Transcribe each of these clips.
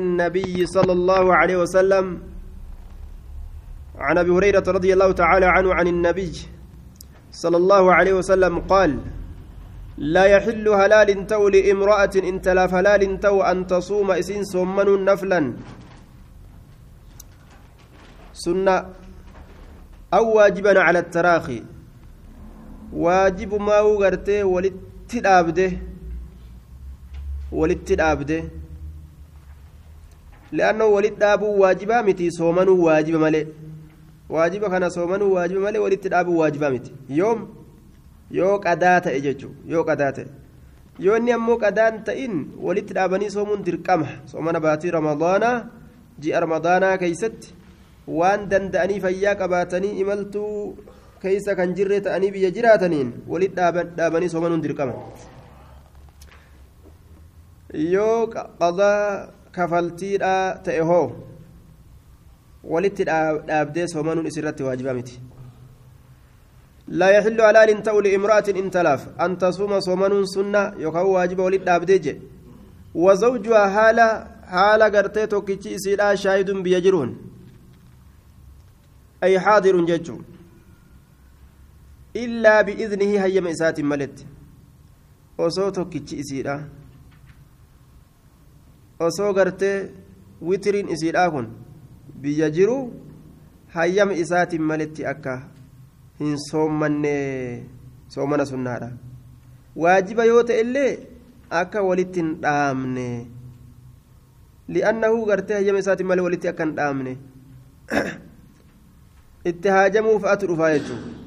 النبي صلى الله عليه وسلم عن أبي هريرة رضي الله تعالى عنه عن النبي صلى الله عليه وسلم قال لا يحل هلال تو لامرأة إن تلا هلال تو أن تصوم إسين صومن نفلا. سنة أو واجبا على التراخي. واجب ما وغرته ولتدابده ولتدابده لأنه ولد دابو واجبا متي صومنوا واجب ملئ waajiba kana soomanuu waajiba malee walitti dhaabuu waajiba miti yoom yoo qadaa ta'e jechuudha yoo qadaa ta'e yoo inni ammoo qadaan ta'in walitti dhaabanii soomuun dirqama soomana baatii ramadaanaa ji'a ramadaanaa keeysatti waan danda'anii fayyaa qabaatanii imaltuu keeysa kan jirre ta'anii biyya jiraataniin walitti dhaabanii soomanuun dirqama yoo qadaa kafaltiidhaa ta'e hoo? Walitti dhaabdee soomanuun isirratti waajiba miti. لا يحل حلال تأو لامرأة إن تلاف أن تصوم صومن سنة يقول واجب ولد دابديج وزوجها حالة حالة قرتي توكيتشي إسيلا شاهد بيجرون أي حاضر ججو إلا بإذنه هيا مئسات ملت osoo tokkichi isiidha osoo gartee witiriin isiidhaa kun biyya jiru hayyama isaatiin maletti akka hin soommanne soomana sunnaadha waajiba yoo ta'e illee akka walitti hin dhaamne li'annahu gartee hayyama isaatiin malee walitti akka hin dhaamne itti haajamuu fa'atu dhufaa jechuudha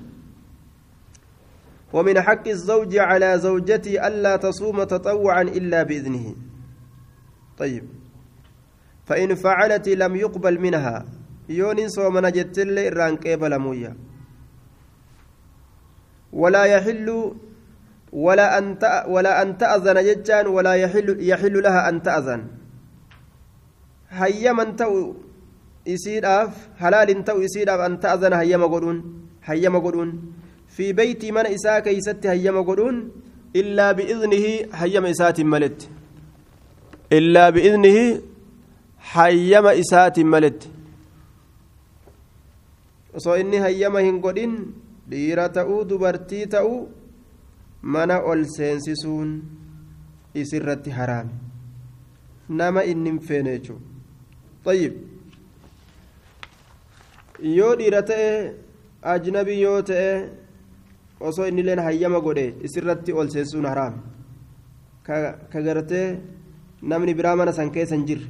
ومن حق الزوج على زوجته ألا تصوم تطوعا إلا بإذنه طيب. فإن فعلت لم يقبل منها. يون صومنا جتل إران قبل مويا. ولا يحل ولا أن ولا أن تأذن ججان ولا يحل يحل لها أن تأذن. هيا من تو يصير أف حلال تو يصير أف أن تأذن هيا مقولون هيا مقولون في بيت من إساء كيست هيا مقولون إلا بإذنه هيا إلا بإذنه hayyama isaatiin maletti osoo inni hayyama hin godhin dhiira ta'uu dubartii ta'uu mana ol seensisuun isirratti haraame nama inni hin feene jechuudha طيب yoo dhiira ta'e ajnabii yoo ta'e osoo inni leen hayyama godhe isirratti ol seensisuun haraame ka gartee san keessa hin jirre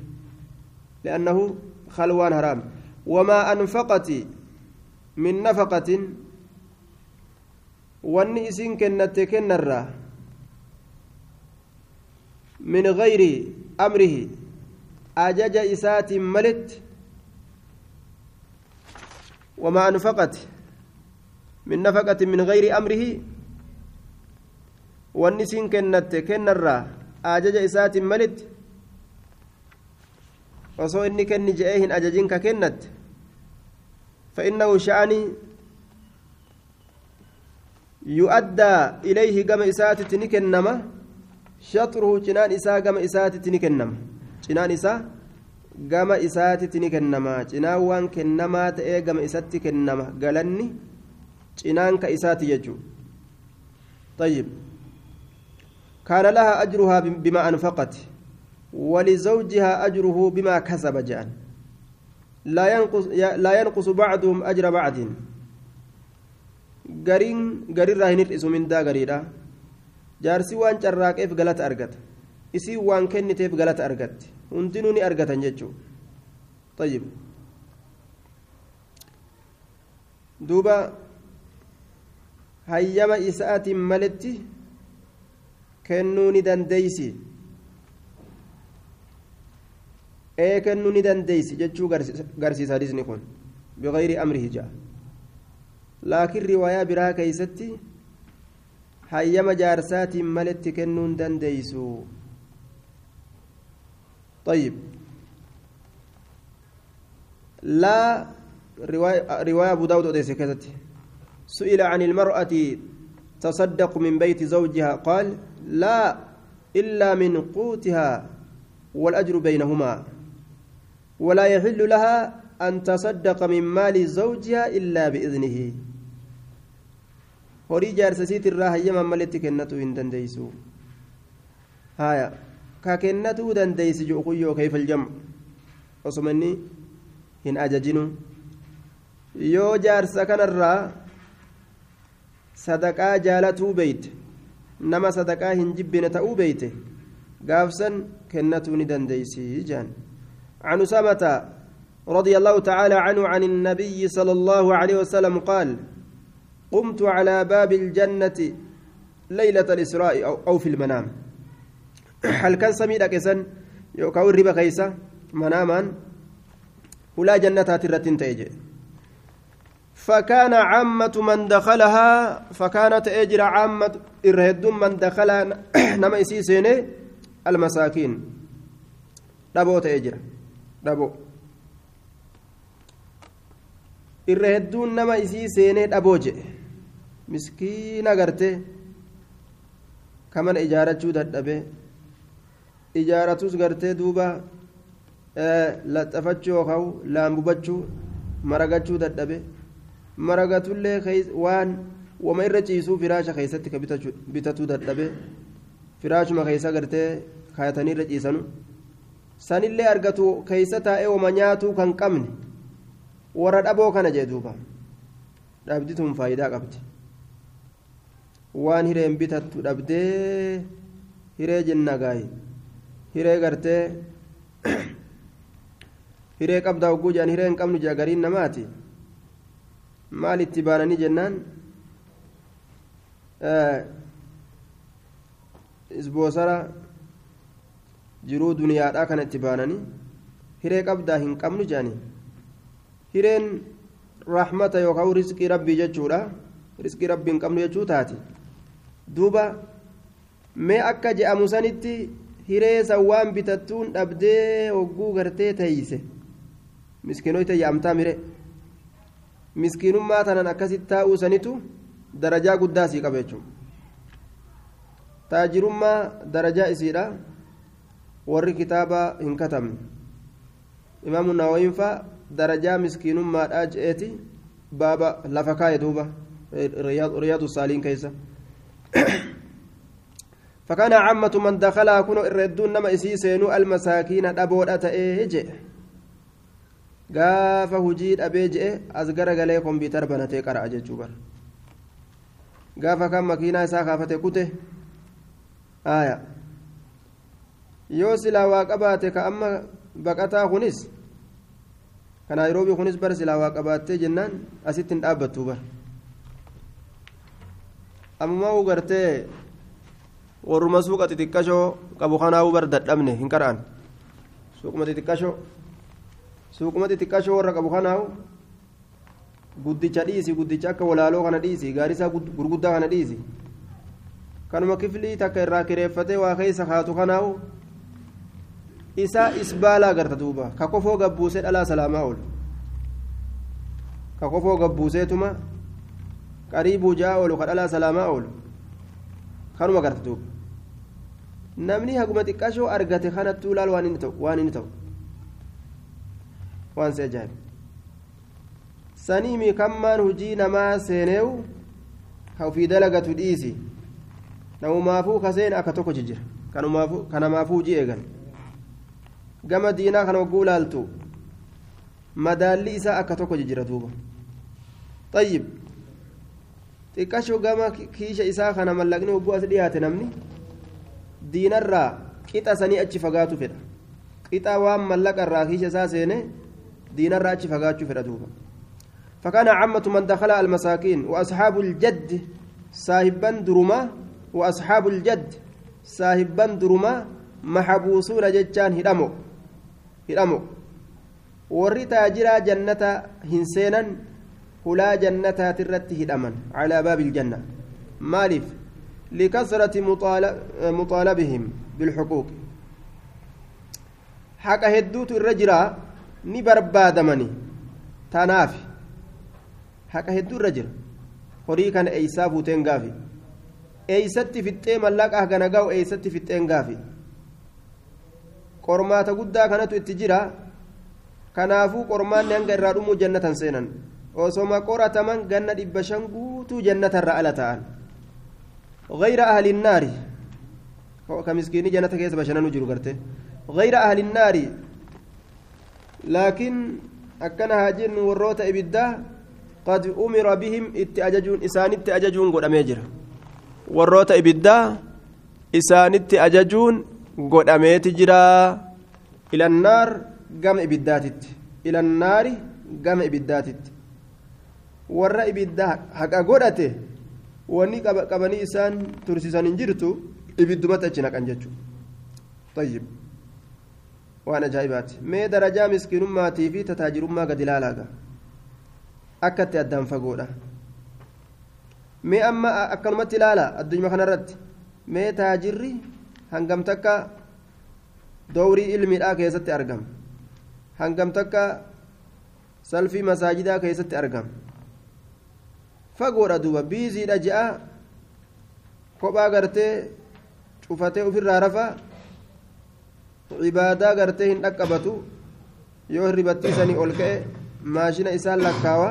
لأنه خلوان حرام. وما أنفقت من نفقة واني إسين كنت كنرا من غير أمره. أجج إسات ملت. وما أنفقت من نفقة من غير أمره. واني إسين كنت كنرا أجج إسات ملت osoo inni kenni je'ee hin ajajin ka kennatte? فإنه شأني يؤدى إليه كما إسات تنكنما شطره جنان إساء كما إسات تنكنما جنان إساء كما إسات تنكنما جنان وان كنما تأي كما إسات كنما قالني جنان كإسات يجو طيب كان لها أجرها بما أنفقت ولزوجها أجره بما كسب جان لا ينقص لا ينقص بعضهم أجر بعض غرين غرين راهن اسم من دا غريدا جارسي وان carraaqeef galata argata isii waan kenniteef galata argatti hundinuu ni argatan jechuu طيب duuba hayyama isaatiin maletti kennuu ni dandeeysi ee kennuu ni dandeeysi jechuu garsiisa hadisni kun bigayri amrihi ja'a laakiin riwaayaa biraa keeysatti hayyama jaarsaatiin maletti kennuu hin dandeeysu طيب لا رواية, رواية أبو داود أديس سئل عن المرأة تصدق من بيت زوجها قال لا إلا من قوتها والأجر بينهما ولا يحل لها أن تصدق من مال زوجها إلا بإذنه irraa hayyaman maletti kennatuu hin dandeeysu haya ka kennatuu dandeeysi ji'u kuyyoo kayfal jam osuma inni hin ajajinu yoo jaarsa kanarraa sadaqaa jaalatuu beeyte nama sadaqaa hin jibbine ta'uu beeyte? Gaafsan kennatuu ni dandeeysi jaan. عن أسامة رضي الله تعالى عنه عن النبي صلى الله عليه وسلم قال قمت على باب الجنة ليلة الإسراء أو, في المنام هل كان سمير كيسن يوكاو الربا كيسا مناما ولا جنة ترتين تيجي فكان عامة من دخلها فكانت أجر عامة إرهد من دخلها نما يسيسيني المساكين دبو تأجر دبو irra hedduun nama isii seenee dhaboo jedhe miskiina gartee kamana ijaarachuu dadhabe ijaaratus gartee duuba laxafachuu yookaan laambubachuu maragachuu dadhabe Maragatullee waan wama irra ciisuu firaasha keessatti ka bitatuu dadhabe firaashuma keessa gartee kaayatanii irra ciisanu sanillee argatu keessa taa'ee wama nyaatuu kan qabne warra dhaboo kana jee duuba dhabdituun faayidaa qabdi waan hireen bitattu dhabdee hiree jenna hiree gartee hiree qabdaa hogguu jedhan hiree qabnu gariin namaati maal itti baananii jennaan isboosara jiruu duniyaadhaa kana itti baananii hiree qabdaa hin qabnu jedhanii hireen rahmata yookaan riskii rabbii jechuudha riskii rabbii hin qabnu jechuu taati duuba mee akka je'amu sanitti hiree san waan bitattuun dhabdee hogguu gartee teeyse miskiinoota yaamtaa mire miskiinummaa tanan akkasitti taa'uu sanitu darajaa guddaa sii qaba jechuudha taajirummaa darajaa isiidha warri kitaaba hin katabne imaamu nawawiin fa'a darajaa miskiinummaadhaa je'eeti baaba lafa kaa'e duuba riyaadu saaliin keessa فكان عامة من دخلها كنوا الردون نما إسي سينو المساكين أبودا تأيه جئ gaafa hujii dhabee je'e as gara galee kompiitara banatee qara'a jechuu bara. Gaafa kan makiinaa isaa kaafate kute aya yoo silaa waa qabaate ka amma baqataa kunis ka naayiroobii kunis bara silaa waa qabaattee jennaan asitti hin dhaabbattuu bara. Ammaa u gartee warruma suuqa xixiqqashoo qabu kanaa'uu bar dadhabne hin qara'an. Suuquma xixiqqashoo suuquma xixiqqashoo warra qabu kanaawu guddicha dhiisi guddicha akka walaaloo kana dhiisi gaarisaa gurguddaa kana dhiisi kanuma kiflii takka irraa kireeffatee waa keessa kaatu kanaawu isaa isbaalaa agarta duuba ka kofoo gabbuusee dhalaa salaamaa oolu ka kofoo gabbuuseetuma qariibuu ja'a oolu ka dhalaa salaamaa oolu kanuma agarta duuba namni haguma xiqqashoo argate kanattuu laal waan inni ta'u waan si ajaa'ibu saniimi kammaan hujii namaa seeneewu ka ofii dalagatu dhiisi namumaafuu kaseen akka tokko jijjira kanamaafuu hujii eegan gama diinaa kana wagguu laaltu madaalli isaa akka tokko jijjira duuba xayyib xiqqashoo gama kiisha isaa kana mallaqni wagguu as dhiyaate namni diinarraa qixa sanii achi fagaatu fedha qixa waan mallaqa irraa kiisha isaa seene diinarraa achi fagaachuu fedha duuba فكان عامة من دخل المساكين وأصحاب الجد صاحبا درما وأصحاب الجد صاحبا درما محبوسون هدمو warri taajiraa jannata hin seenan hulaa jannataati irratti hidhaman calaa baabi iljanna maaliif likasrati muxaalabihim bilxuquuq haqa hedduutu irra jiraa ni barbaadamani tanaaf haqa hedduu irra jira horii kana eeysaa fuuteen gaafi eeysatti fixxee mallaqa hagana ga'u eeysatti fixxeen gaafi qormaata guddaa kanatu itti jira kanaafuu qormaanni hanga irraa dhumuu jannatan seenan osoma qorataman ganna dhibba shan guutuu jannatarra ala ta'an غير أهل النار كمسكيني جنة كيس بشنان جرو غير أهل النار لكن أكن هاجر وروت إبدا قد أمر بهم اتأججون إسان اتأججون قد أميجر. وروت إبدا إسان اتأججون قد أميتجرا إلى النار قام إبداتت. إلى النار قام إبداتت. warra ibidda haqa godhate wanni qabanii isaan tursiisan hin jirtu ibiddumatti achi naqan jechuudha waan ajaa'ibaati mee darajaa miskiinummaatii fi tajaajilummaa gadi ilaalaaga akkatti addaan fagoodha mee amma akkanumatti ilaala addunyaa kanarratti mee taajirri hangam takka dowrii ilmiidhaa keessatti argama hangam takka salfii masaajidaa keessatti argama fagoodha duuba biiziidha je'a kophaa gartee cufatee ofirraa rafa cibaadaa gartee hin dhaqqabatu yoo hirribattiisanii ol ka'e maashina isaan lakkaawa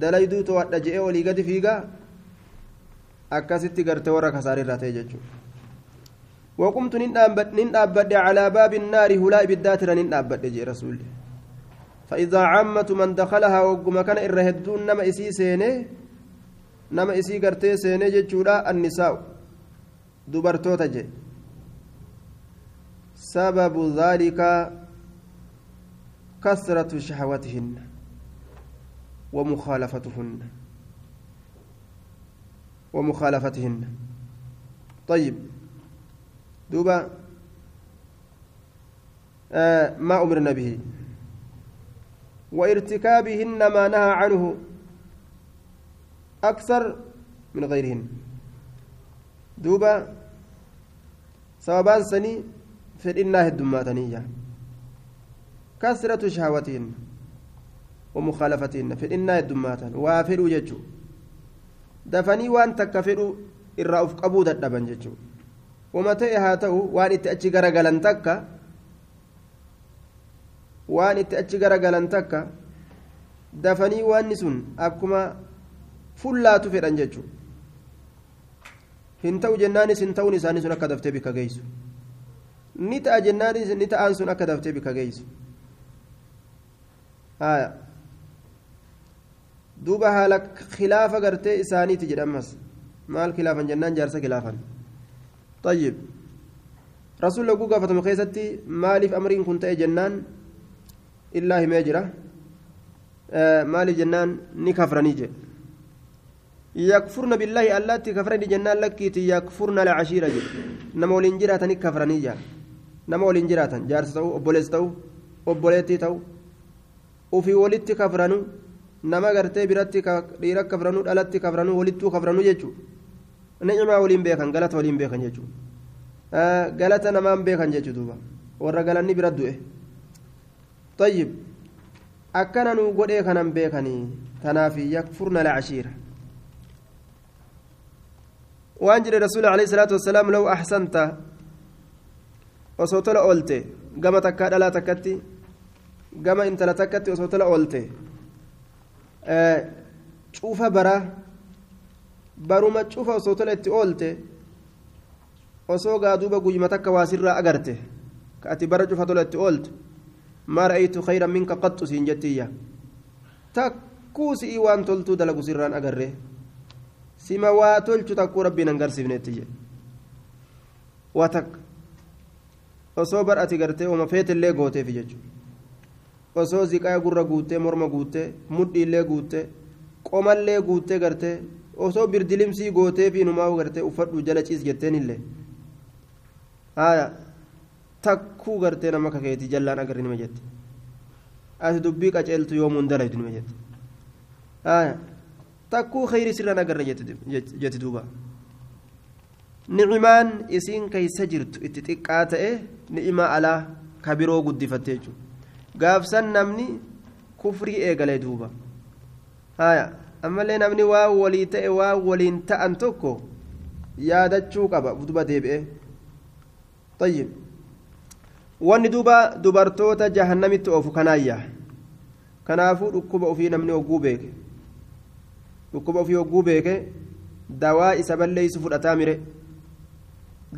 dalayduu to'adha je'ee olii gadi fiigaa akkasitti gartee warra kasaarirraa ta'e jechuudha وقمت نين أبد على باب النار هلا بالداتر نين أبد جي رسول فإذا عامة من دخلها وقم كان إرهدون نما إسي سيني نما إسي قرتي سيني جتشولا النساء دبرتوتا جي سبب ذلك كثرة شهواتهن ومخالفتهن. ومخالفتهن. طيب. دوبا. آه ما أمرنا به. وارتكابهن ما نهى عنه أكثر من غيرهن. دوبا. سببان سني فإنها الدماتنية كثرة شهوتهن ومخالفتهن فإنها الدماتن وافروا ججو. دفني وان تكفروا الرأف قبود الدبن ججو. وما تئي هاتو وان اتأتي غرغلن تكا. waan itti achi garagalan takka dafanii waanni sun akkuma fullaatu fedhan jechuudha hin ta'u jennaanis hin ta'uun isaanii sun akka daftee bika geessu ni ta'a jennaanis ni ta'an sun akka daftee bika geessu duuba haala khilaafa gartee isaaniiti jedhamas maal khilaafan jennaan jaarsa khilaafan طيب رسول الله قوقا فتم خيستي مالف أمرين كنت جنان himee jira maali jennaan ni kafranii je yakfurna billaahi allaatti kafrani jennaan lakkiiti yakfurna lacashiira je nama waliin jiraatani kafranii jaa nama waliin jiraatan jaarsa ta'u obboleessa ta'u obboleettii ta'u ufii walitti kafranu nama gartee biratti dhiira kafranu dhalatti kafranu walittuu kafranu jechuu ni'imaa waliin beekan galata waliin beekan jechuu galata namaan beekan jechuu duuba warra galanni bira du'e طيب أكنا نقول كان بيكني تنافي يكفرن العشيرة وأنجل الرسول عليه الصلاة والسلام لو أحسنت وصوت أولت قام تكاد لا تكتي قام أنت لا تكتي وصوت أولت أه شوف برا baruma cufa osoo tola itti oolte osoo gaaduuba guyyuma takka waa sirraa agarte ka ati bara cufa tola itti ooltu ما رأيت خيرا منك قط سينجتية تكوسي وان تلتو دلقو سران أقره سما واتلتو تكو ربي ننقر سبنتية واتك osoo bar'ati gartee uma feetillee gooteef jechuudha. Osoo ziqaa gurra guuttee morma guuttee mudhiillee guuttee qomallee guuttee gartee osoo birdilimsii gooteef inumaa gartee uffadhu jala ciis jetteen illee. Haaya takkuu gartee nama kakeetii jallaan agarri nima jette. Ati dubbii qaceeltu yoomuun dalaytu nima jette. Haaya takkuu khayri sirraan agarra jetti duuba ni'imaan isiin keeysa jirtu itti xiqqaa ta'e ni'imaa alaa ka biroo guddifatte jechuudha gaafsan namni kufrii eegalee duuba haaya ammallee namni waa walii ta'e waa waliin ta'an tokko yaadachuu qaba duba deebi'ee طيب wanni duuba dubartoota jahannamitti oofu kanaayya kanaafuu dhukkuba ofii namni hogguu beeke dhukkuba ofii hogguu beeke dawaa isa balleeysu fudhataa mire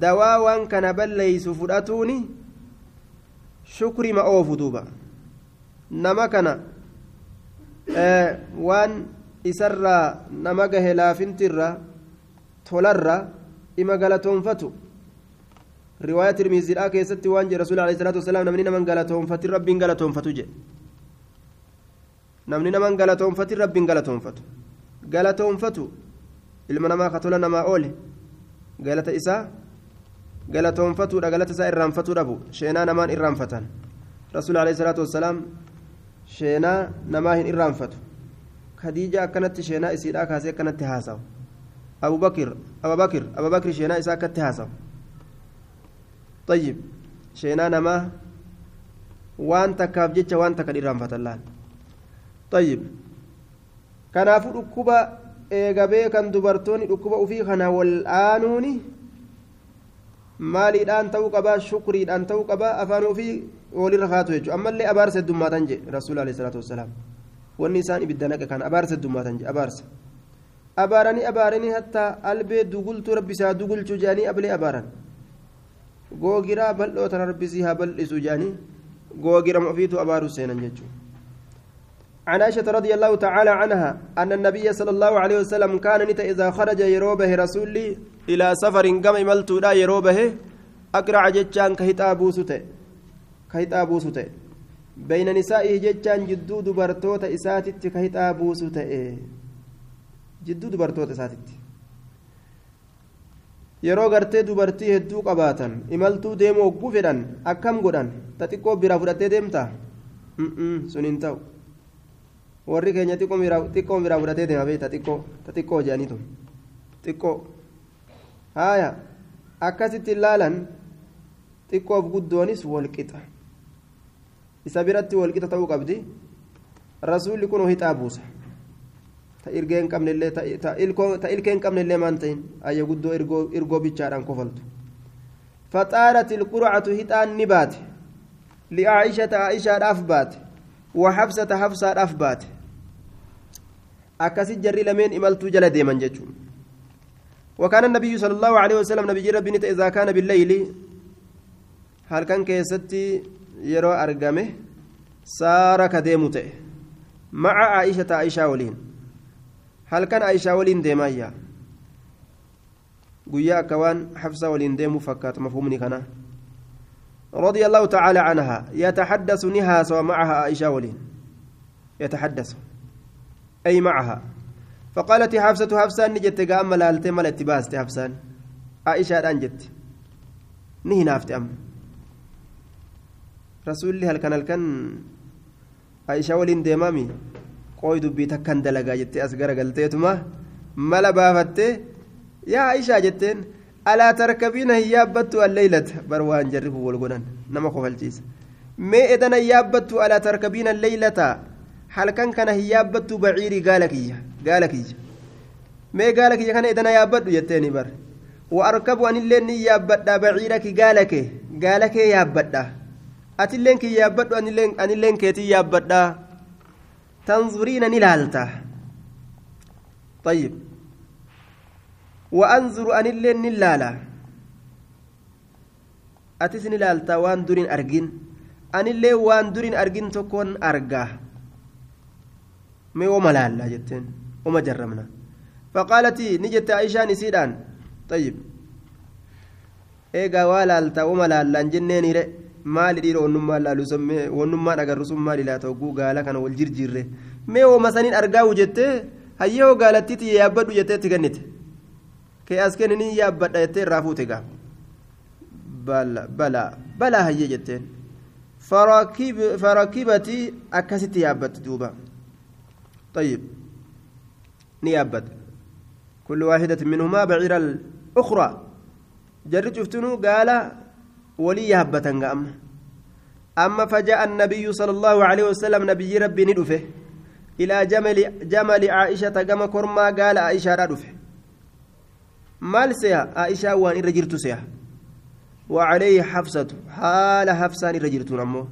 dawaa waan kana balleeysu fudhatuuni shukrima oofu duuba nama kana waan isarraa nama gahe laafintirra tolarra ima galatoonfatu riwaaya tirmiziidhaa keessatti waan jedhe rasuul alayhi salaatu wasalaam namni naman galatoonfatin rabbiin galatoonfatu jedhe namni naman galatoonfatin rabbiin galatoonfatu galatoonfatu ilma namaa ka namaa oole galata isaa galatoonfatuudha galata isaa irraanfatuu dhabu sheenaa namaan irraanfatan rasuul alayhi salaatu wasalaam sheenaa namaa hin irraanfatu khadiija akkanatti sheenaa isiidhaa kaasee akkanatti haasawu abubakir ababakir ababakir sheenaa isaa akkatti haasawu طيب شينا نما وان تكاف جتش وان تكا irraanfatan laal طيب kanaafuu dhukkuba eega beekan dubartoonni dhukkuba ufii kana wal'aanuuni maaliidhaan ta'uu qabaa shukriidhaan ta'uu qabaa afaan ofii walirra kaatu jechuudha ammallee abaarsa heddummaatan jedhe rasuula alayhi salaatu wassalaam wanni isaan ibidda naqe kan abaarsa heddummaatan jedhe abaarsa abaaranii abaaranii hattaa albee dugultuu rabbisaa dugulchuu jedhanii ablee abaaran googiraa bal'oo tana rabbisii haa bal'isu jedhanii googirama ofiitu abaaruu seenan jechuudha. عن عائشة رضي الله تعالى عنها أن النبي صلى الله عليه وسلم كان نتا إذا خرج يروبه رسولي إلى سفر قم ملتو لا يروبه أقرع جتشان كهتابو سته كهتابو سته بين نسائه جتشان جدو دبرتوت إساتت كهتابو سته جدو دبرتوت إساتت. yeroo gartee dubartii hedduu qabaatan imaltuu deemuu hogguu fedhan akkam godhan ta xiqqoo bira fudhattee deemta sun hin ta'u warri keenya xiqqoo biraa fudhatee deema beekta xiqqoo xiqqoo jedhaniitu xiqqoo haaya akkasitti ilaalan xiqqoof guddoonis walqixa isa biratti walqixa ta'uu qabdi rasuulli kun hixaa buusa ta irgee hin qabnellee ta ilkee hin qabnellee maan ta'in ayya guddoo irgoo bichaadhaan kofaltu فطارت القرعة هتان نبات لعائشة عائشة أفبات وحفصة حفصة أفبات akkasi jarri lameen imaltuu jala deeman jechuun. وكان النبي صلى الله عليه وسلم نبي ربي نتا إذا كان بالليل هل كان كيستي يرو أرقمه سار كديمته مع عائشة عائشة ولين هل كان عائشة ولين ديمايا قويا كوان حفصة ولين ديمو فكات مفهومني كنا رضي الله تعالى عنها يتحدث نهاس ومعها عائشة ولين يتحدث أي معها. فقالت حفصة حفصة نجت قام ملالتي ملت باست حفصة عائشة أنجت نهي نافت أم. رسول هل كان الكن عائشة ولين ديمامي. قوي دبي تكن دلقا جت أسقر قلتيتما ملا بافتي يا عائشة جتين ألا تركبين هيابت الليلة؟ بروان جربوا والقنان نما خفلتيس ما إذن هيابت ألا تركبين الليلة؟ Halkan kana hin yaabbattu baciirii gaala kiyya gaala mee gaala kiyya kana edana yaabbadhu jetteeni bar anillee ni yaabbadha baciira ki gaala kee gaala kee yaabbadha atilleen ki yaabbadhu anilleen keetii yaabbadha tanzuriina ni laalta طيب وأنظر أن اللي نلالا أتسني لالتا وان دورين أرجين أن اللي وان دورين أرجين تكون أرجاه mee wama laallaa jetteen wama jarramna faqaalati ni jette aishaan isiidhaan tayyib eegaa waa laaltaa wama laallaan jenneeniire maali dhiira wannummaan laalu sammee wannummaan agarru sun maali laata hogguu gaala kana wal jirjiirre mee wama saniin argaawu jettee hayyoo gaalattiiti yaabbadhu jettee itti kennite kee as kenni ni yaabbadha jettee irraa fuute gaa balaa balaa hayyee jetteen farakibatii akkasitti yaabbatti duuba طيب. نيابت كل واحدة منهما بعير الأخرى جرت شفتنو؟ قال ولي يهبة أما. أما فجاء النبي صلى الله عليه وسلم نبي ربي ندفه. إلى جمل جمل عائشة قام كرما قال عائشة ردفه مال سيها؟ عائشة وان إرجرت سيها. وعليه حفصة. حال حفصان الرجل أمه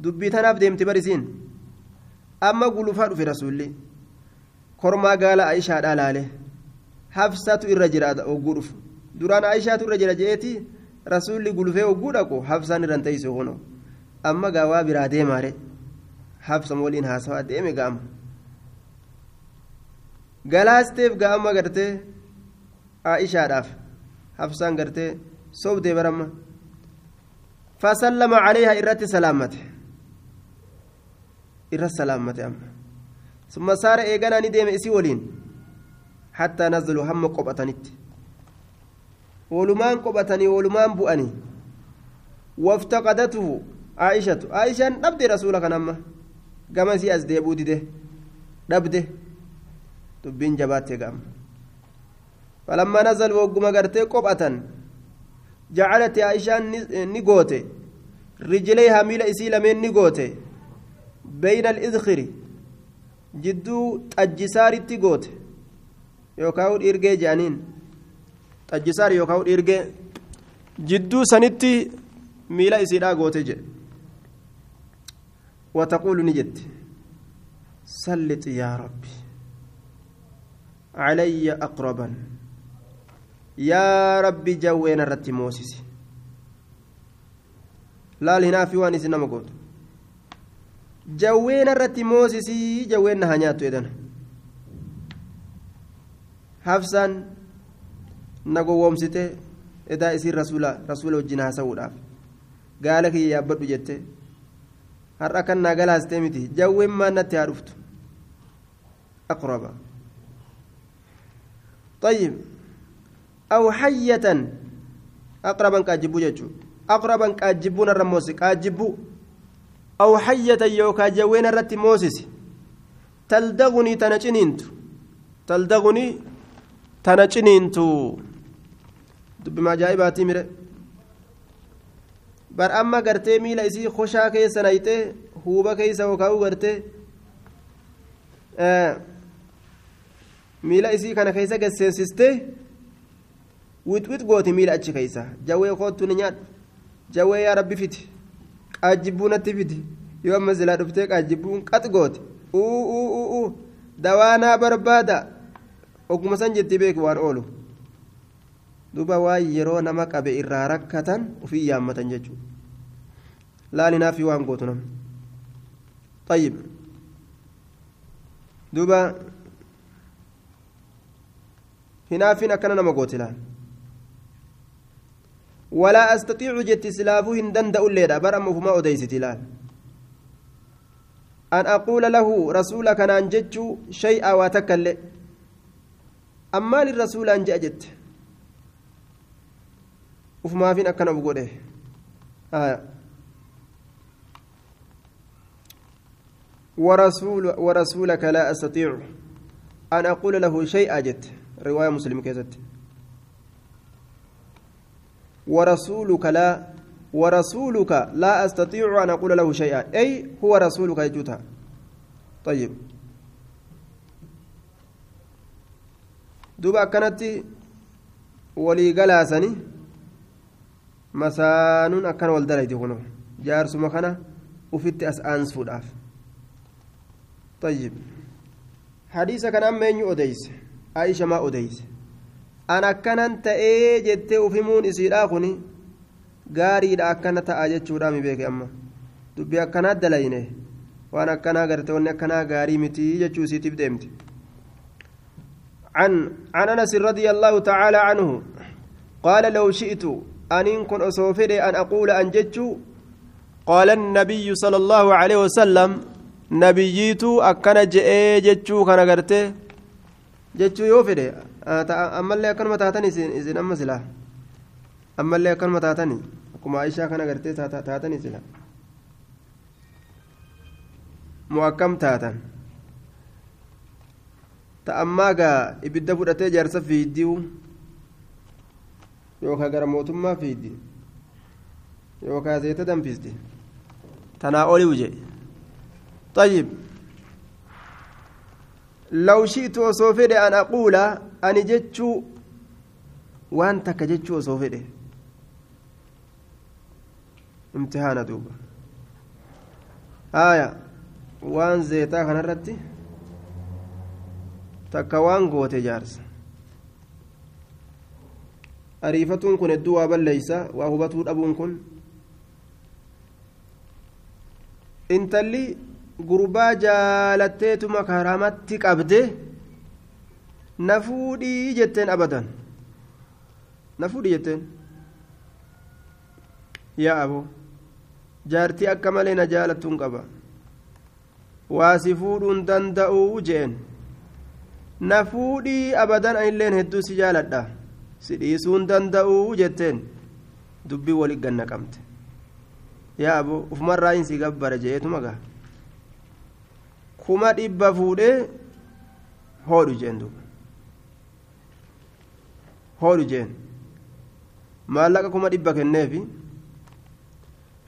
دبي تناف ديمتي برسين أما قلوا فارو في رسولي كرما قال عائشة على حفصة الرجل وقلوا duraan aishaatu irra jira jeeti rasuulli gulufee hogguu dhaqu habsaan irraan teeyse hono amma gaawaa biraa deemaare habsa waliin haasawaa deeme gaama galaasteef gaama gartee aishaadhaaf habsaan gartee sobdee baramma فسلم عليها إرت سلامته irra salaammate amma. Summa saara eeganaa ni deeme isii waliin. Hattaa nazaluu hamma qophatanitti. Wolumaan qophatanii wolumaan bu'anii. Waftaqadatuhu aayishatu aayishaan dhabde rasuula kan amma. Gama isii as deebuu dide. Dhabde. Dubbiin jabaatte ga'ama falammaa nazal wogguma gartee qophatan. Jacalati aayishaan eh, ni goote. Rijilee hamiila isii lameen ni goote. بين الإذخر جدو أجسار التقوت يوكاو إرجي جانين dhiirgee jidduu sanitti miila isiidhaa goote jedhe wataquulu ni jetti sallit yaa rabbi calayya aqraban yaa rabbi jawweena irratti moosisi laal hinaafi waan isin nama gootu nyaattu edana hafsaan na gowwoomsite edaa isiin rasuula rasuula wajjin haasa'uudhaaf gaala kiyya yaabbadhu jette har'a kan naa galaastee miti jawween maan natti haa dhuftu aqraba طيب أو حية أقربا كاجبو جتشو أقربا كاجبون الرموس كاجبو أو حية يوكا جوين الرت موسس تلدغني تنجنينت تلدغني تنجنينتو dubbima ajaa'ibaatii mire bar amma gartee miila isii koshaa keessa nayxee huuba keessa yookaan gartee miila isii kana keessa gasseensistee wixwix gooti miila achi keessa jawwee koottu ni nyaadhu jawwee yaa rabbi fiti qaajjibbuu natti fiti yoo amma silaa dhuftee qaajjibbuun qax gooti uu dawaanaa barbaada oguma san jetti beeku waan oolu. duba waan yeroo nama qabe irraa rakkatan ofii yaammatan jechuudha laalinaafi waan gootu nama طيب duba hinaafin akkana nama goote laal ولا أستطيع جت سلافو هندن دأوليدا برم فما أديست أن أقول له رسولك أن أنجتش شيئا وتكل أما للرسول أن جأجت ufumaafin akkana uf godhe ورسول ورسولك لا أستطيع أن أقول له شيئا جت. رواية مسلم كيست ورسولك لا ورسولك لا أستطيع أن أقول له شيئا. أي هو رسولك يجوتها. طيب. دوبا كانت ولي masaanuun akkana wal dalayti kuno jaarsuma kana ufitti as aansuudhaaf طيب. حديث كان أما ينيو أديس عائشة ما أديس أنا كان تأي جت أفهمون إسيرا خني gaarii dha akkana ta'a jechuudha mi beeke amma. Dubbi akkanaa dalayne waan akkanaa garte wanni akkanaa gaarii miti jechuu isiitiif deemte عن عن انس رضي الله تعالى عنه قال لو شئت أن كن أصوفر أن أقول أن جتشو قال النبي صلى الله عليه وسلم نبييتو أكن جئ جتشو كان قرته جتشو يوفر أما اللي أكن متاتني إذن أما سلا أما اللي أكن متاتني كما عائشة كان قرته تاتني سلا مؤكم تاتن ta'ammaagaa ibidda fudhatee jaarsa fiiddiu yookaan gara mootummaa fiiddi yookaan zeeta danfisdi tanaa oliu je طيب لو شئت وصوفد أن أقول ani jechuu waan takka jechuu osoo fedhe. Imtihaana duuba. Haaya waan zeetaa kanarratti takka waan goote jaarsa ariifatuun kun hedduu waa balleeysa waa hubatuu dhabuun kun. Intalli gurbaa jaalatteetuma karamatti qabde na fuudhii jetteen abadan na fuudhii jetteen. Yaa aboo jaartii akka malee na jaalattuun qaba. Waa si fuudhuun danda'uu jeen. Na fuudhii abadan anilleen hedduu si jaaladha. Si dhiisuun danda'uu jetteen. Dubbii wali ganna qabte. Yaa aboo ufumarraa hin si gabbara je'eetuma gaa. Kuma dhibba fuudhee hoodhu jeen duuba hoodhu jeen maallaqa kuma dhibba kenneefi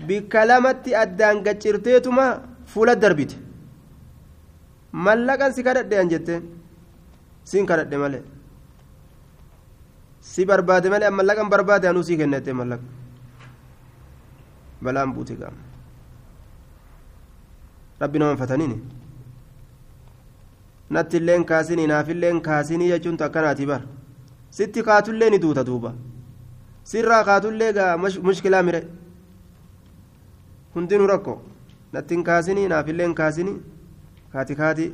bikka lamatti addaan gaccirteetuma fuula darbite mallaqan si kadhadhe an jetteen siin kadhadhe malee si barbaade malee an mallaqan barbaade anuu sii kennete mallaqa balaan buute gaama rabbi naman fataniini natti illeen kaasinii naafilleen kaasinii jechuun akkanaati bar sitti kaatullee ni duuta duuba. Sirraa kaatullee gaa mushkilaa mire. Hundinuu rakko. Nattiin kaasinii naafilleen kaasinii kaati kaati.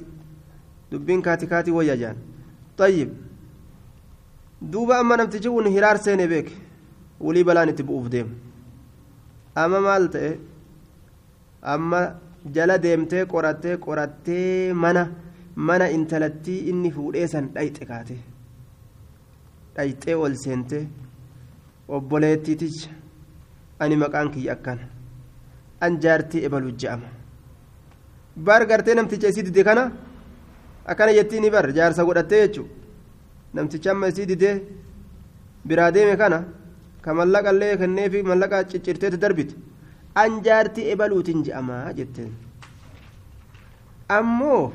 Dubbiin kaati kaati wayya jaan. Tayyib. Duuba amma namtichi kun hiraar seene beeke. Wulii balaan itti bu'uuf deemu. Amma maal ta'e? Amma jala deemtee qorattee qorattee mana mana intalattii inni fuudhee san dhayxe kaate dhayxee ol seentee obboleettiiticha ani maqaan kiyya akkana an jaartii ebalu je'ama. Bar gartee namticha isii dide kana akkana jettii ni bar jaarsa godhattee jechuudha. Namticha amma isii didee biraa deeme kana ka mallaqa illee kenneefi mallaqa ciccirteeti darbite an jaartii ebaluutiin je'amaa jetteen. Ammoo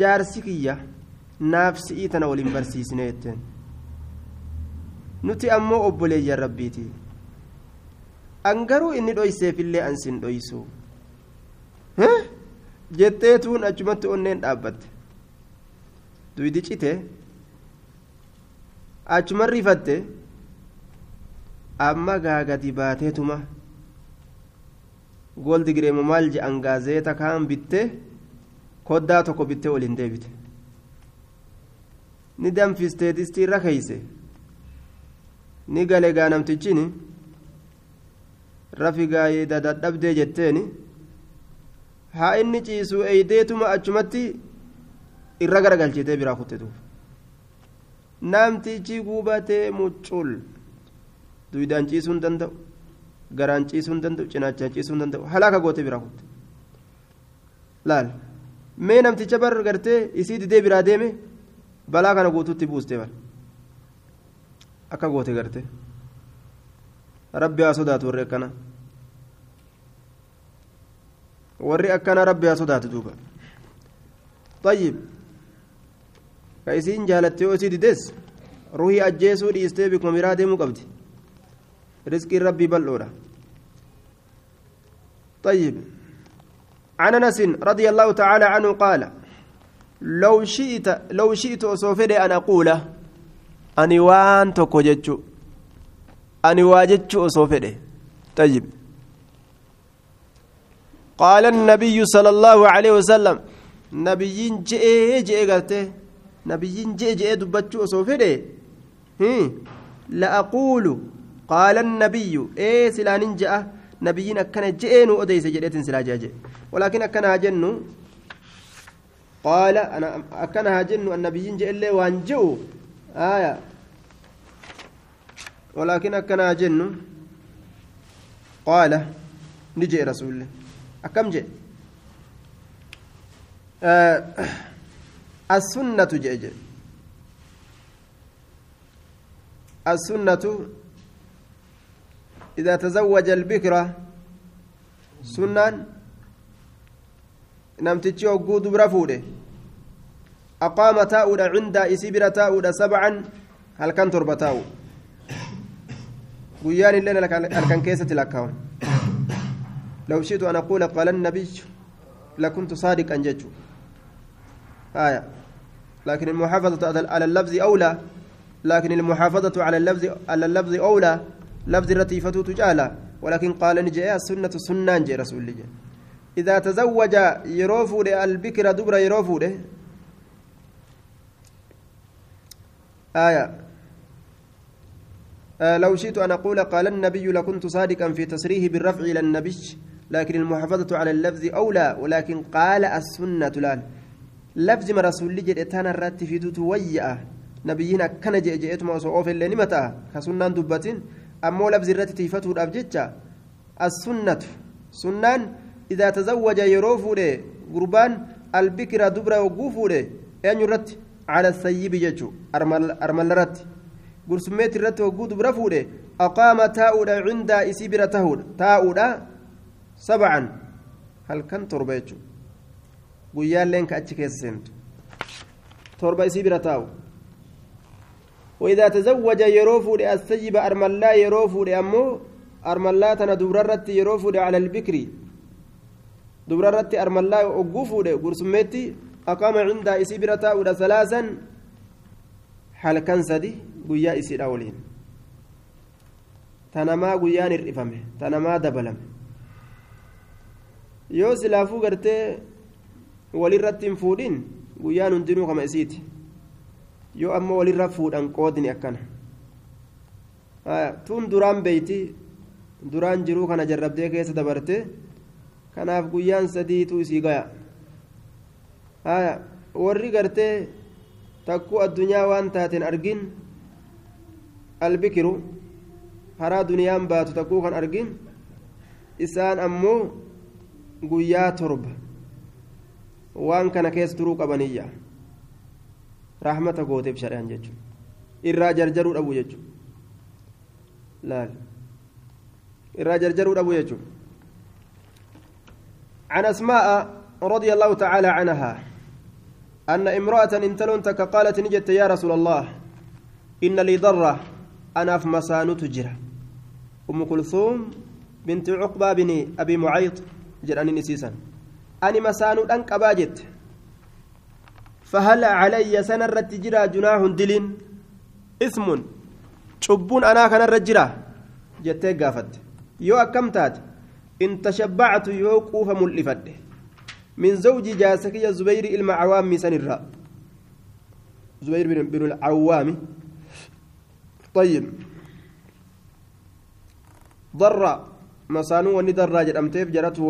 jaarsi kiyya naaf si'ii tana waliin barsiisne jetteen nuti ammoo obboleeyyan rabbiiti. An garuu inni dhoyseefillee an sin dhoysu. Jetteetuun achumatti onneen dhaabbatte. Duydi cite. Achuma rifatte amma gaagadi baateetuma goldi gireemo maal je'an gaazeeta kaan bitte? Koddaa tokko bittee waliin deebite. Ni danfistee distii irra keeyse ni gale gaa namtichini rafi gaayee dadadhabdee jetteeni haa inni ciisuu eeydeetuma achumatti irra garagalchitee biraa kuttetuuf namtichi gubatee muccul duwidaan ciisuu hin danda'u garaan ciisuu hin danda'u cinaachaan ciisuu hin danda'u halaaka goote biraa kutte. Laal mee namticha bar gartee isii didee biraa deeme balaa kana guutuutti buuste bal akka goote garte rabbi haa sodaatu warri akkana warri akkana rabbi haa sodaatu duuba طيب كايسين جالت yoo isii dides ruhii ajjeesuu dhiistee bikuma biraa deemuu qabdi رزق ربي بلورة طيب عن انس رضي الله تعالى عنه قال لو شئت لو شئت أصوفد أن أقول أني وان توكو جتشو أني واجتشو أصوفد طيب قال النبي صلى الله عليه وسلم نبيين جئ جئ قالته نبيين جئ جئ دبتشو أصوفد لا أقول قال النبي إيه سلان جاء نبيين أكن جئن أديس جئت سلا جاء ولكن أكن هاجن قال أنا أكن هاجن النبيين جئ اللي وانجو آية. ولكن أكن هاجن قال. نجي رسول الله. أكم جئ آه السنة جئ جئ السنة إذا تزوج البكرة سنان نمتشي وقود برفوده أقام تاؤد عند إسبرة تاؤد سبعا هل كان تربة تاؤ قيان الليل هل كان كيسة الأكاون لو شئت أن أقول قال النبي لكنت صادقا جدّ آية. لكن المحافظة على اللفظ أولى. لكن المحافظة على اللفظ على اللفظ أولى. لفظ الرتيفة تجالى. ولكن قال نجي السنة سنة جي رسول الله. إذا تزوج يروفو البكر دبر يروفو آية. آه لو شئت أن أقول قال النبي لكنت صادقا في تصريح بالرفع إلى النبي لكن المحافظة على اللفظ أولى ولكن قال السنة لال لفظ ما رسول جد اتانا الرات في ويا. نبينا كان جئ جئت ما صوف اللي نمتا. كسنان دبتين. أمو لفظ الرأت تيفتو الأبجتة السنة. سنان إذا تزوج يروفو قربان البكر دبرة وقوفو أن يرت على السيب ججو أرمل رت قرسميت الرت وقود برفو أقام تاؤدا عند إسيبرة تاؤدا سبعا. هل كان guyyaalleen ka achi keessa seentu torba isii bira taa'u وإذا تزوج يروفود السيب أرملا يروفود أمو. أرملا تنا دبررت يروفود على البكري. دبررت أرملا أقوفود قرسمتي أقام عند إسيبرتا ودا ثلاثا حال كان سدي قيا إسير أولين تنما قيان الرفمه تنما دبلم يوس لافو قرتي walirratti hin fuudhin guyyaan hundinuu kama isiiti yoo ammoo walirra fuudhan qoodni akkana tun duraan beeyti duraan jiruu kana jarrabdee keessa dabarte kanaaf guyyaan sadiitu isii gaya warri gartee takkuu addunyaa waan taateen argin albikiru haraa duniyaan baatu takkuu kan argin isaan ammoo guyyaa torba waan kana keessa turuu qabaniyya rahmata gooteef shari'aan jechuudha irraa jarjaruu dhabu jechuudha laal irraa jarjaruu dhabu jechuudha عن أسماء رضي الله تعالى أن امرأة انتلون تك قالت نجت يا رسول الله إن لي ضرة أنا في مسان تجرى. أم كلثوم بنت عقبة بن أبي معيط جرأني نسيسا. ani masaanuudhaan qabaa jette فهل علي سنة الرتجرا جناح دلين؟ اسم cubbuun anaa kanarra jira jettee gaafatte yoo akkam tashabbactu yoo quufa mul'ifadhe jaarsa kiyya zubayri ilma cawaammi sanirraa zubayr bin alcawaami طيب ضر مسانو وني ضرا جدمتيف جرته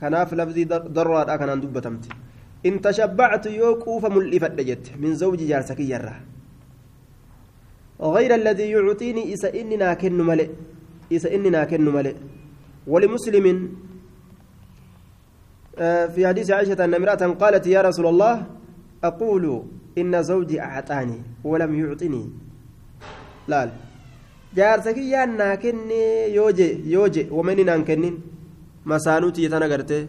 kanaaf lafzii darraadha kanaan dubbatamte in tashabbactu yoo quufa mul'ifadhe jette min zawji jaarsa kiyyarraa غير الذي يعطيني إذا إني ناكن ملئ إذا إني ناكن ملئ ولمسلم في حديث عائشة أن امرأة قالت يا رسول الله أقول إن زوجي أعطاني ولم يعطني لا جارتك يا ناكن يوجي يوجي ومن masaanuutii tana gartee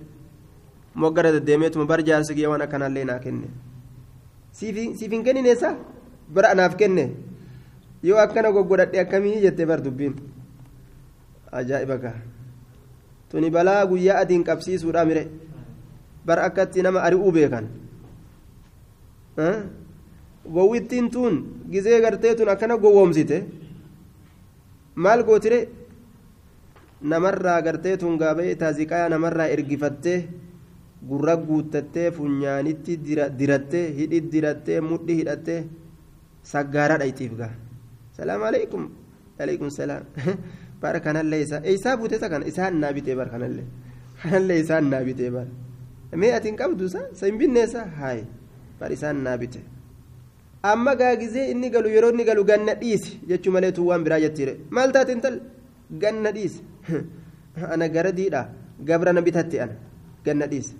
moggara deddeemeetuma bar jaarsi kiyya waan akkanaallee naa kenne siif hin kennineessa bara anaaf kenne yoo akkana goggodhadhe akkamii jettee bar dubbiin ajaa'iba gaa tuni balaa guyyaa adiin qabsiisuudha mire bar akkatti nama ari'uu beekan gowwittiin tun gizee gartee tun akkana gowwoomsite. Maal gootire? Namarraa gartee tungaabee taaziqaa namarraa ergifattee gurra guuttattee funyaanitti dirattee hidhi dirattee mudhi hidhattee saggaaraa dhaytiif gaa. Salaamu alaikum alaikum salaam. Bara kanallee isaa isaa buutesa kana isaan naa bara kanallee. Kanallee isaan naa bara mee ati hin qabdu isaa isa hin binneessa haayi bara isaan naa bite amma gaagizee inni galu yeroo inni galu ganna dhiisi jechuu malee tuu waan biraa jettiire maal taate intal ganna dhiisi ana gara diidha gabra na bitatti ana ganna dhiise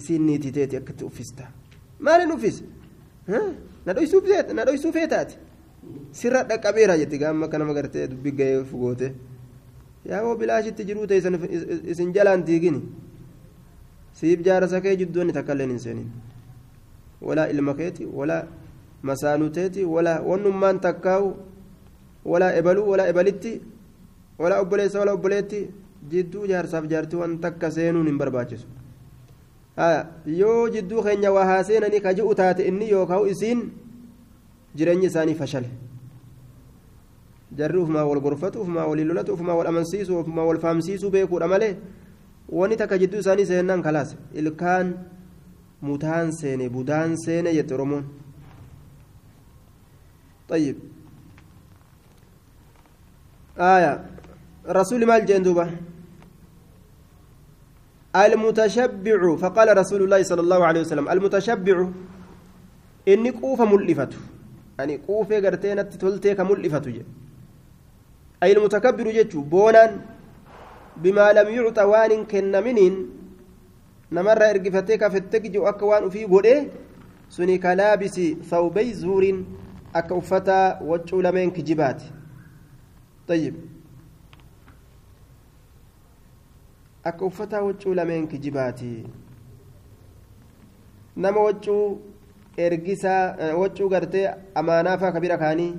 isiin niititeeti akkatti uffista maalin uffis na dhoysuu feetaati sirra dhaqqabeera jetti gaamma kanama gartee dubbi ga'ee fugoote yaa'oo bilaashitti jiruu ta'e isin jalaan diigini siif jaarsa kee jidduun takka illee hin seenin walaa ilma keeti walaa masaanuteeti walaa wannummaan takkaawu walaa ebaluu walaa ebalitti walaa obboleessa walaa obboleetti jidduu jaarsaaf jaartii waan takka seenuun hin barbaachisu yoo jidduu keenya waa haaseenanii ka ji'u taate inni yookaan isiin jireenyi isaanii fashale jarri ufumaa wal gorfatu ufumaa walii lolatu ufumaa wal amansiisu ufumaa wal faamsiisuu beekuudha malee wanni takka jidduu isaanii seenan kalaas ilkaan mutaan seene budaan seene jette oromoon. طيب آية رسول مال جندوبة المتشبع فقال رسول الله صلى الله عليه وسلم المتشبع إني قوف ملفته يعني قوف قرتين تلتيك ملفته أي المتكبر جتشو بونان بما لم يعط وان كنمنين نمر إرقفتك في التكج أكوان في قده سني كلابس ثوبي زور أكوفتا وجو لمن كجبات طيب waccuu lameen kijibaati nama waccuu ergisaa waccuu gartee amaanaafaa kabira kaanii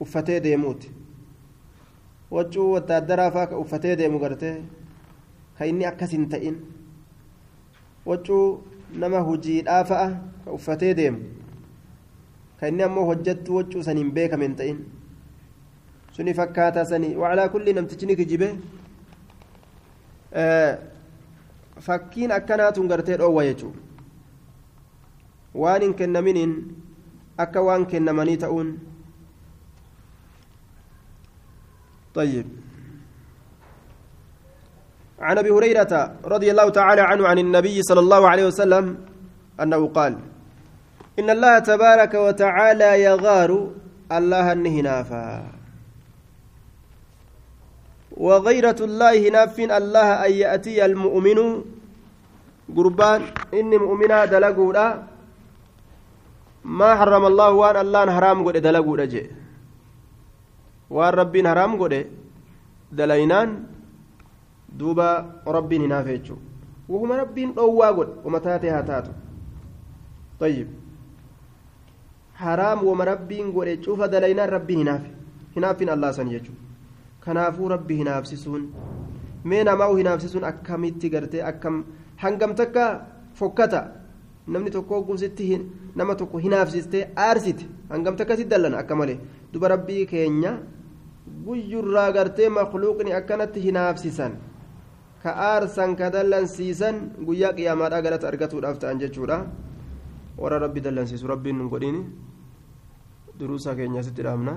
uffatee deemuuti waccuu wattaaddaraafaa ka uffatee deemu gartee ka inni akkas hin ta'in waccuu nama hujiidhaa fa'a ka uffatee deemu ka inni ammoo hojjattu waccuu saniin beekame hin ta'in suni fakkaataa sanii wacalaa kulli namtichi ni kijibee fakkiin akkanaatun gartee dhoowwa jechuudha waan hin kennaminiin akka waan kennamanii ta'uun طيب. عن أبي هريرة رضي الله تعالى عنه عن النبي صلى الله عليه وسلم أنه قال إن الله تبارك وتعالى يغار الله النهنافا. وغيرة الله ناف الله أن يأتي المؤمن. قربان إني مؤمنا دلقودا ما حرم الله وأن الله حرام قد دلقودا جي وان ربي حرام قد دلينان دوبا ربي نافيتشو وهم ربي أوا قد ومتاتها تاتو طيب حرام وما ربي قد شوف دلينان ربي هناف هناف الله سنجيتشو kanaafuu rabbi hinaafsisuun mee namaa hinaafsisuun akkamitti gartee akkam hangam takka fokkata namni tokko guusitti nama tokko hinaafsistee aarsite hangam takka si dallana akka malee duba rabbii keenya guyyurraa gartee makluuqni akkanatti hinaafsisan ka aarsan ka dallansiisan guyyaa qiyaamaadhaa galata argatuudhaaf ta'an jechuudha warra rabbi dallansiisu rabbiin nun godhini duruusaa keenya asitti dhaabna